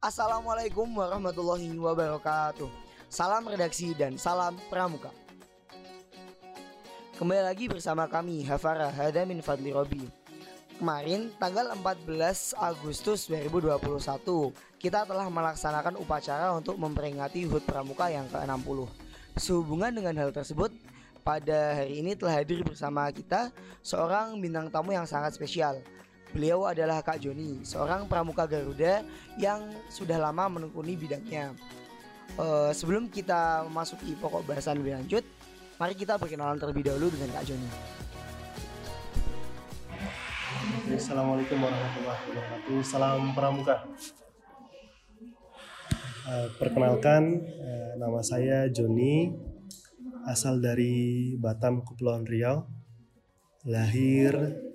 Assalamualaikum warahmatullahi wabarakatuh. Salam redaksi dan salam pramuka. Kembali lagi bersama kami Hafara Hadamin Fadli Robi. Kemarin tanggal 14 Agustus 2021 kita telah melaksanakan upacara untuk memperingati HUT Pramuka yang ke-60. Sehubungan dengan hal tersebut, pada hari ini telah hadir bersama kita seorang bintang tamu yang sangat spesial. Beliau adalah Kak Joni, seorang pramuka Garuda yang sudah lama menekuni bidangnya. Uh, sebelum kita memasuki pokok bahasan lebih lanjut, mari kita perkenalan terlebih dahulu dengan Kak Joni. Assalamualaikum warahmatullahi wabarakatuh. Salam pramuka. Uh, perkenalkan, uh, nama saya Joni, asal dari Batam, Kepulauan Riau. Lahir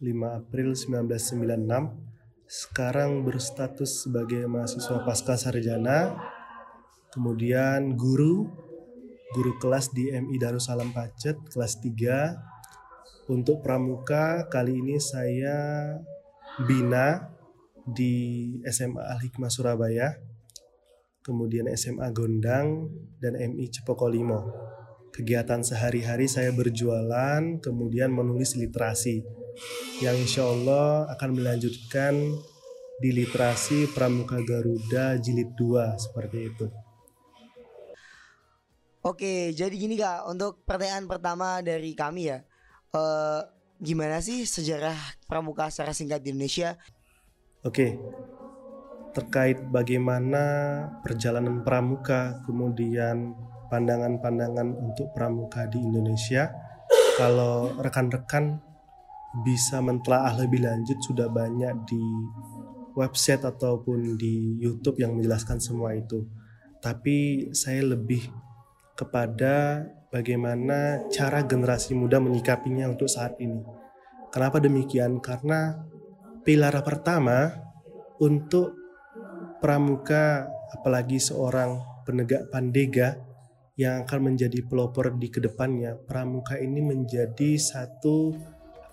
5 April 1996. Sekarang berstatus sebagai mahasiswa pasca sarjana. Kemudian guru, guru kelas di MI Darussalam Pacet, kelas 3. Untuk pramuka kali ini saya bina di SMA Al Hikmah Surabaya, kemudian SMA Gondang dan MI Cepokolimo kegiatan sehari-hari saya berjualan, kemudian menulis literasi, yang insya Allah akan melanjutkan di literasi Pramuka Garuda Jilid 2 seperti itu. Oke, jadi gini kak, untuk pertanyaan pertama dari kami ya, uh, gimana sih sejarah pramuka secara singkat di Indonesia? Oke, terkait bagaimana perjalanan pramuka, kemudian pandangan-pandangan untuk pramuka di Indonesia. Kalau rekan-rekan bisa mentelaah lebih lanjut sudah banyak di website ataupun di YouTube yang menjelaskan semua itu. Tapi saya lebih kepada bagaimana cara generasi muda menyikapinya untuk saat ini. Kenapa demikian? Karena pilar pertama untuk pramuka apalagi seorang penegak pandega yang akan menjadi pelopor di ke depannya, pramuka ini menjadi satu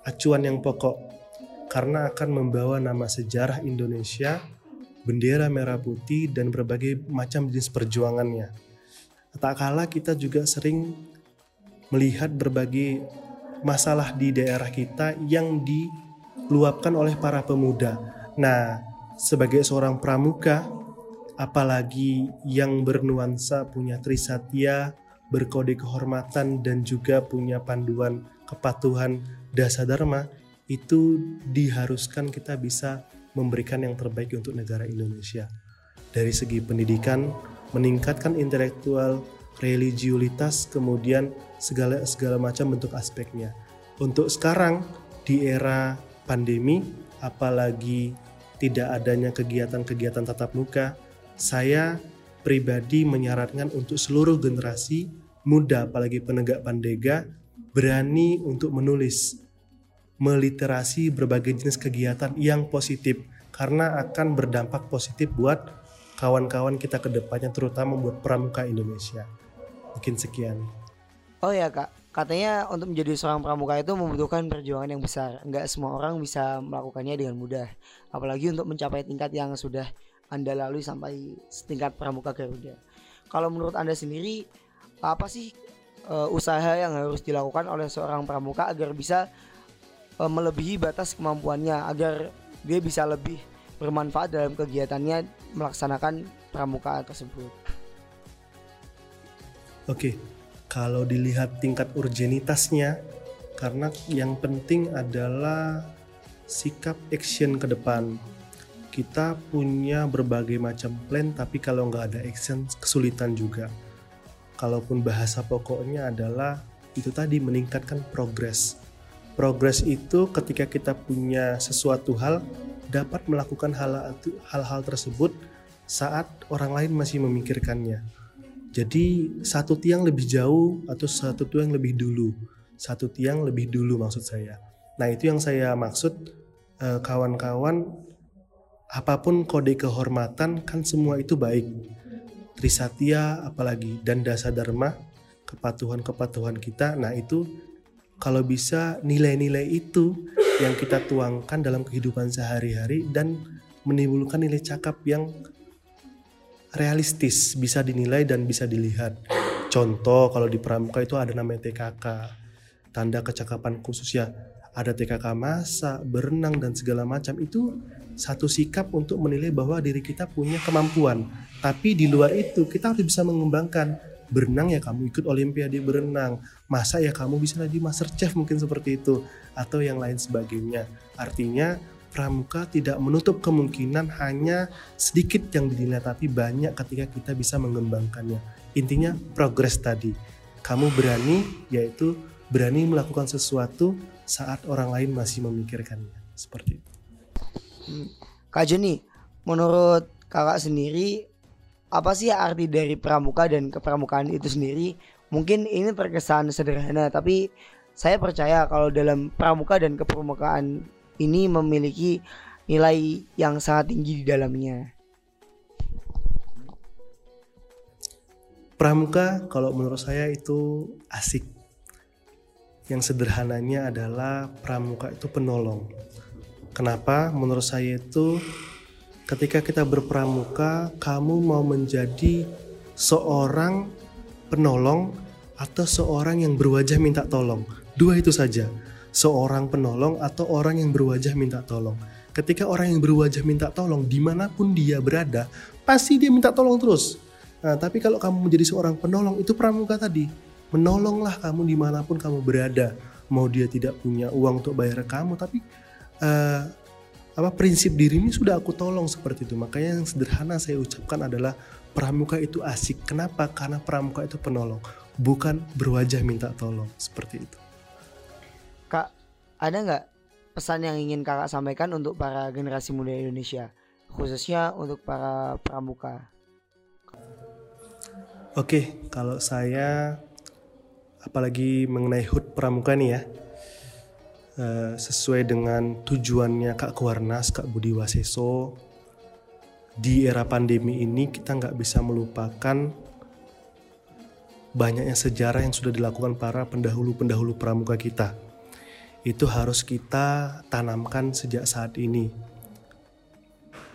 acuan yang pokok karena akan membawa nama sejarah Indonesia, bendera merah putih dan berbagai macam jenis perjuangannya. Tak kalah kita juga sering melihat berbagai masalah di daerah kita yang diluapkan oleh para pemuda. Nah, sebagai seorang pramuka, apalagi yang bernuansa punya trisatya, berkode kehormatan dan juga punya panduan kepatuhan dasa dharma itu diharuskan kita bisa memberikan yang terbaik untuk negara Indonesia. Dari segi pendidikan, meningkatkan intelektual, religiulitas, kemudian segala segala macam bentuk aspeknya. Untuk sekarang di era pandemi, apalagi tidak adanya kegiatan-kegiatan tatap muka, saya pribadi menyarankan untuk seluruh generasi muda apalagi penegak pandega berani untuk menulis meliterasi berbagai jenis kegiatan yang positif karena akan berdampak positif buat kawan-kawan kita ke depannya terutama buat pramuka Indonesia. Mungkin sekian. Oh ya kak, katanya untuk menjadi seorang pramuka itu membutuhkan perjuangan yang besar. Enggak semua orang bisa melakukannya dengan mudah. Apalagi untuk mencapai tingkat yang sudah anda lalui sampai setingkat pramuka Garuda. Kalau menurut Anda sendiri apa sih uh, usaha yang harus dilakukan oleh seorang pramuka agar bisa uh, melebihi batas kemampuannya agar dia bisa lebih bermanfaat dalam kegiatannya melaksanakan pramuka tersebut. Oke, kalau dilihat tingkat urgenitasnya karena yang penting adalah sikap action ke depan. Kita punya berbagai macam plan tapi kalau nggak ada action kesulitan juga. Kalaupun bahasa pokoknya adalah itu tadi meningkatkan progres progres itu ketika kita punya sesuatu hal dapat melakukan hal-hal tersebut saat orang lain masih memikirkannya jadi satu tiang lebih jauh atau satu tiang lebih dulu satu tiang lebih dulu maksud saya nah itu yang saya maksud eh, kawan-kawan apa pun kode kehormatan kan semua itu baik. Trisatya apalagi dan dasa dharma, kepatuhan-kepatuhan kita. Nah, itu kalau bisa nilai-nilai itu yang kita tuangkan dalam kehidupan sehari-hari dan menimbulkan nilai cakap yang realistis, bisa dinilai dan bisa dilihat. Contoh kalau di pramuka itu ada namanya TKK, tanda kecakapan khusus ya. Ada TKK masak, berenang dan segala macam itu satu sikap untuk menilai bahwa diri kita punya kemampuan. Tapi di luar itu kita harus bisa mengembangkan berenang ya kamu ikut olimpiade berenang. Masa ya kamu bisa jadi master chef mungkin seperti itu atau yang lain sebagainya. Artinya pramuka tidak menutup kemungkinan hanya sedikit yang dinilai tapi banyak ketika kita bisa mengembangkannya. Intinya progres tadi. Kamu berani yaitu berani melakukan sesuatu saat orang lain masih memikirkannya. Seperti itu. Hmm. Kak Joni menurut kakak sendiri apa sih arti dari pramuka dan kepramukaan itu sendiri? Mungkin ini terkesan sederhana, tapi saya percaya kalau dalam pramuka dan kepramukaan ini memiliki nilai yang sangat tinggi di dalamnya. Pramuka kalau menurut saya itu asik. Yang sederhananya adalah pramuka itu penolong. Kenapa? Menurut saya itu ketika kita berpramuka, kamu mau menjadi seorang penolong atau seorang yang berwajah minta tolong. Dua itu saja, seorang penolong atau orang yang berwajah minta tolong. Ketika orang yang berwajah minta tolong, di mana pun dia berada, pasti dia minta tolong terus. Nah, tapi kalau kamu menjadi seorang penolong, itu pramuka tadi. Menolonglah kamu di mana pun kamu berada. Mau dia tidak punya uang untuk bayar kamu, tapi uh, apa prinsip diri ini sudah aku tolong seperti itu. Makanya yang sederhana saya ucapkan adalah pramuka itu asik. Kenapa? Karena pramuka itu penolong, bukan berwajah minta tolong seperti itu. Kak, ada nggak pesan yang ingin kakak sampaikan untuk para generasi muda Indonesia, khususnya untuk para pramuka? Oke, kalau saya apalagi mengenai HUT pramuka nih ya, Eh, sesuai dengan tujuannya Kak Kuarnas, Kak Budi Waseso. Di era pandemi ini kita nggak bisa melupakan banyaknya sejarah yang sudah dilakukan para pendahulu-pendahulu pramuka kita. Itu harus kita tanamkan sejak saat ini.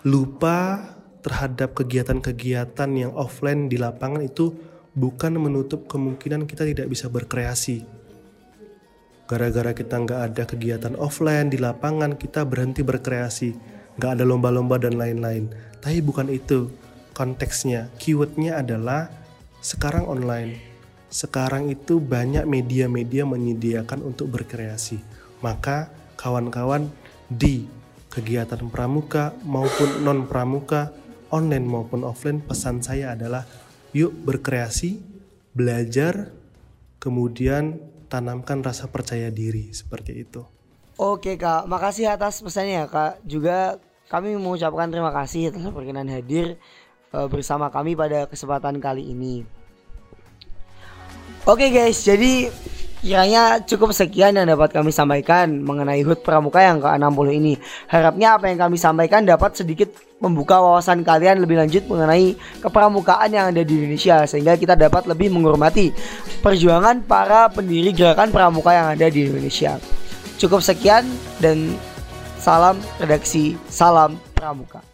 Lupa terhadap kegiatan-kegiatan yang offline di lapangan itu bukan menutup kemungkinan kita tidak bisa berkreasi Gara-gara kita nggak ada kegiatan offline di lapangan, kita berhenti berkreasi. Nggak ada lomba-lomba dan lain-lain. Tapi bukan itu konteksnya. Keywordnya adalah sekarang online. Sekarang itu banyak media-media menyediakan untuk berkreasi. Maka kawan-kawan di kegiatan pramuka maupun non pramuka, online maupun offline, pesan saya adalah yuk berkreasi, belajar, kemudian tanamkan rasa percaya diri seperti itu. Oke kak, makasih atas pesannya ya kak. Juga kami mengucapkan terima kasih atas perkenan hadir uh, bersama kami pada kesempatan kali ini. Oke guys, jadi Kiranya cukup sekian yang dapat kami sampaikan mengenai HUT Pramuka yang ke-60 ini. Harapnya apa yang kami sampaikan dapat sedikit membuka wawasan kalian lebih lanjut mengenai kepramukaan yang ada di Indonesia sehingga kita dapat lebih menghormati perjuangan para pendiri gerakan pramuka yang ada di Indonesia. Cukup sekian dan salam redaksi, salam pramuka.